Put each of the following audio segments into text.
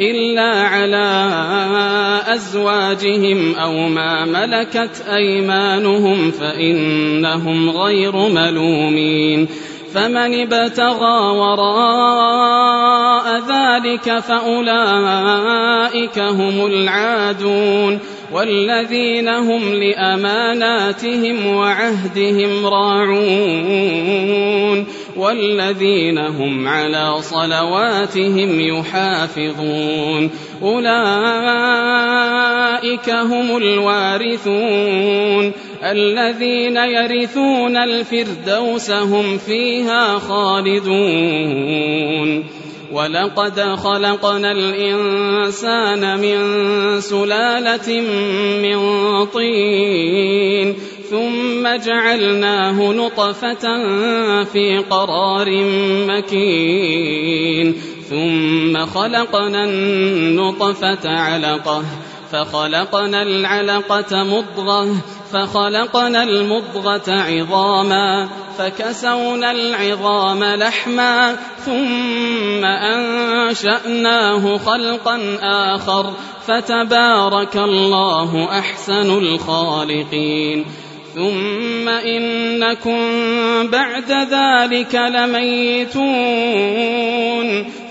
إلا على أزواجهم أو ما ملكت أيمانهم فإنهم غير ملومين فمن ابتغى وراء ذلك فأولئك هم العادون والذين هم لأماناتهم وعهدهم راعون والذين هم على صلواتهم يحافظون. أولئك هم الوارثون. الذين يرثون الفردوس هم فيها خالدون. ولقد خلقنا الإنسان من سلالة من طين ثم جعلناه نطفة في قرار مكين ثم خلقنا النطفة علقة فخلقنا العلقة مضغة فخلقنا المضغة عظاما فكسونا العظام لحما ثم أنشأناه خلقا آخر فتبارك الله أحسن الخالقين. ثم إنكم بعد ذلك لميتون.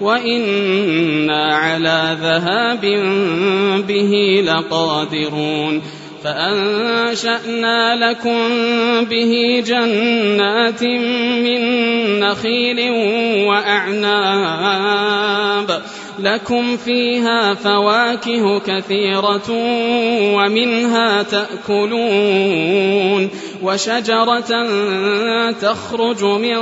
وإنا على ذهاب به لقادرون فأنشأنا لكم به جنات من نخيل وأعناب لكم فيها فواكه كثيرة ومنها تأكلون وشجرة تخرج من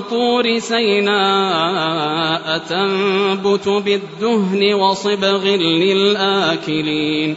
طور سيناء تنبت بالدهن وصبغ للآكلين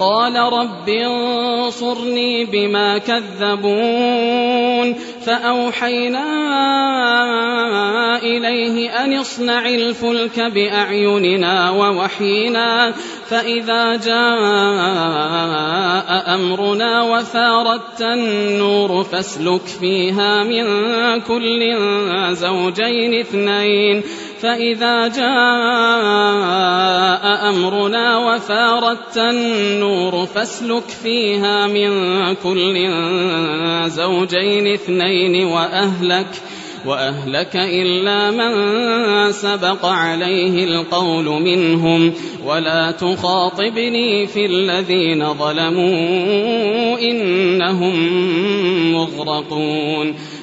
قال رب انصرني بما كذبون فأوحينا إليه أن اصنع الفلك بأعيننا ووحينا فإذا جاء أمرنا وفاردت النور فاسلك فيها من كل زوجين اثنين فإذا جاء أمرنا وفاردت النور فاسلك فيها من كل زوجين اثنين وأهلك وأهلك إلا من سبق عليه القول منهم. ولا تخاطبني في الذين ظلموا إنهم مغرقون.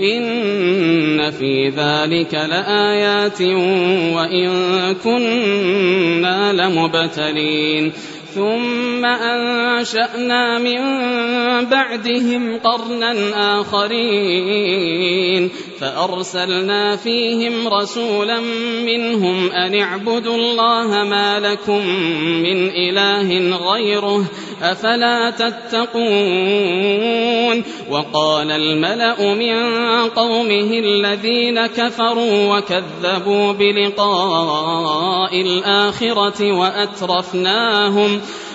إن في ذلك لآيات وإن كنا لمبتلين ثم أنشأنا من بعدهم قرنا آخرين فأرسلنا فيهم رسولا منهم أن اعبدوا الله ما لكم من إله غيره أفلا تتقون وقال الملأ من قومه الذين كفروا وكذبوا بلقاء الآخرة وأترفناهم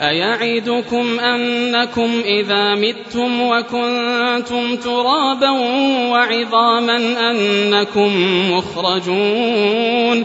أيعدكم أنكم إذا متم وكنتم ترابا وعظاما أنكم مخرجون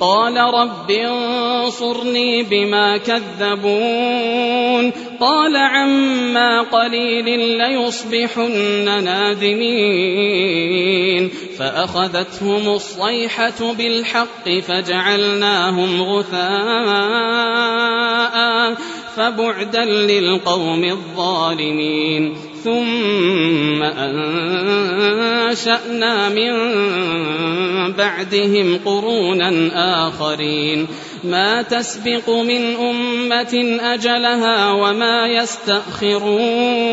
قال رب انصرني بما كذبون. قال عما قليل ليصبحن نادمين. فأخذتهم الصيحة بالحق فجعلناهم غثاء فبعدا للقوم الظالمين. ثم أنشأنا من بعدهم قرونا آخرين. ما تسبق من أمة أجلها وما يستأخرون.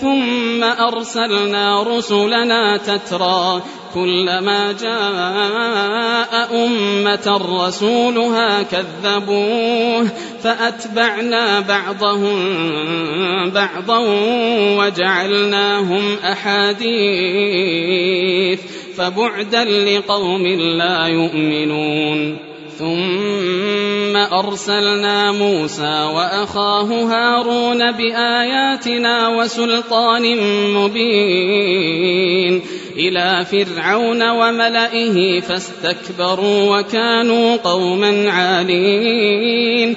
ثم أرسلنا رسلنا تترى كلما جاء أمة رسولها كذبوه فأتبعنا بعضهم بعضا وجعلناهم أحاديث فبعدا لقوم لا يؤمنون. ثم أرسلنا موسى وأخاه هارون بآياتنا وسلطان مبين إلى فرعون وملئه فاستكبروا وكانوا قوما عالين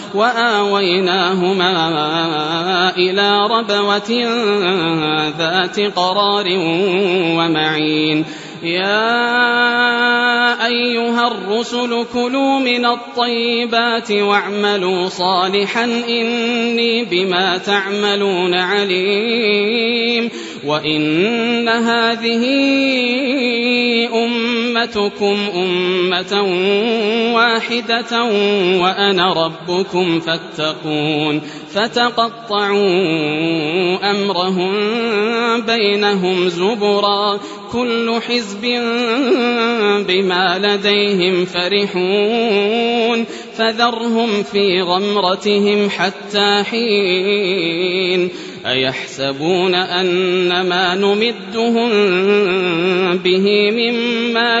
وآويناهما إلى ربوة ذات قرار ومعين. يا أيها الرسل كلوا من الطيبات واعملوا صالحا إني بما تعملون عليم. وإن هذه أمتكم أمة واحدة وأنا ربكم فاتقون فتقطعوا أمرهم بينهم زبرا كل حزب بما لديهم فرحون فذرهم في غمرتهم حتى حين أيحسبون أن ما نمدهم به من مال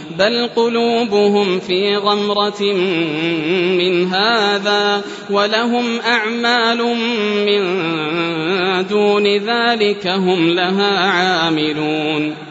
بل قلوبهم في غمرة من هذا ولهم أعمال من دون ذلك هم لها عاملون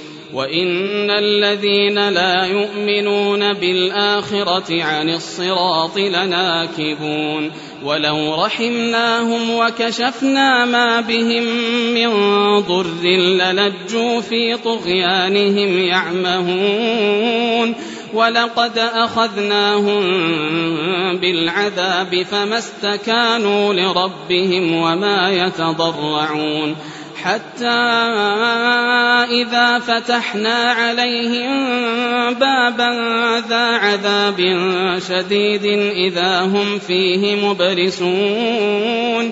وإن الذين لا يؤمنون بالآخرة عن الصراط لناكبون ولو رحمناهم وكشفنا ما بهم من ضر للجوا في طغيانهم يعمهون ولقد أخذناهم بالعذاب فما استكانوا لربهم وما يتضرعون حتى إذا فتحنا عليهم بابا ذا عذاب شديد إذا هم فيه مبلسون.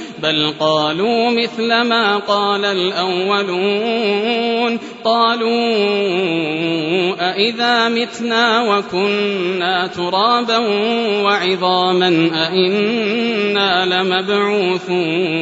بل قالوا مثل ما قال الأولون قالوا أإذا متنا وكنا ترابا وعظاما أإنا لمبعوثون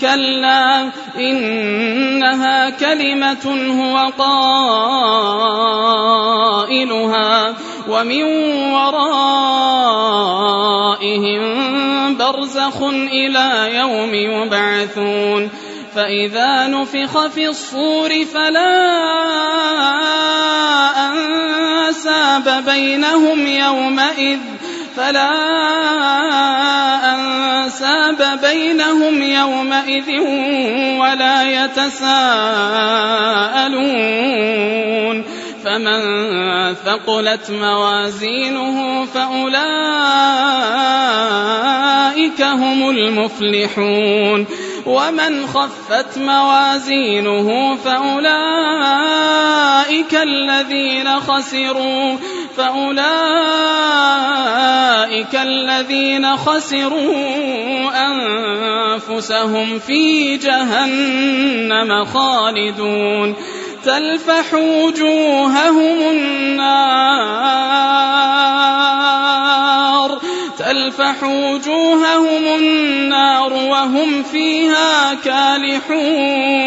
كلا إنها كلمة هو قائلها ومن ورائهم برزخ إلى يوم يبعثون. فإذا نفخ في الصور فلا أنساب بينهم يومئذ. فلا أنساب بينهم يومئذ ولا يتساءلون. فمن ثقلت موازينه فأولئك هم المفلحون. ومن خفت موازينه فأولئك الذين خسروا. فأولئك الذين خسروا أنفسهم في جهنم خالدون تلفح وجوههم النار تلفح وجوههم النار وهم فيها كالحون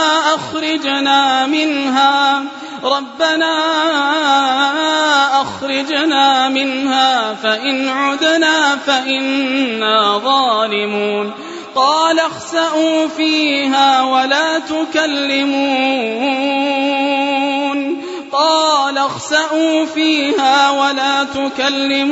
أخرجنا منها. ربنا أخرجنا منها فإن عدنا فإنا ظالمون. قال اخسأوا فيها ولا تكلمون. قال اخسأوا فيها ولا تكلمون.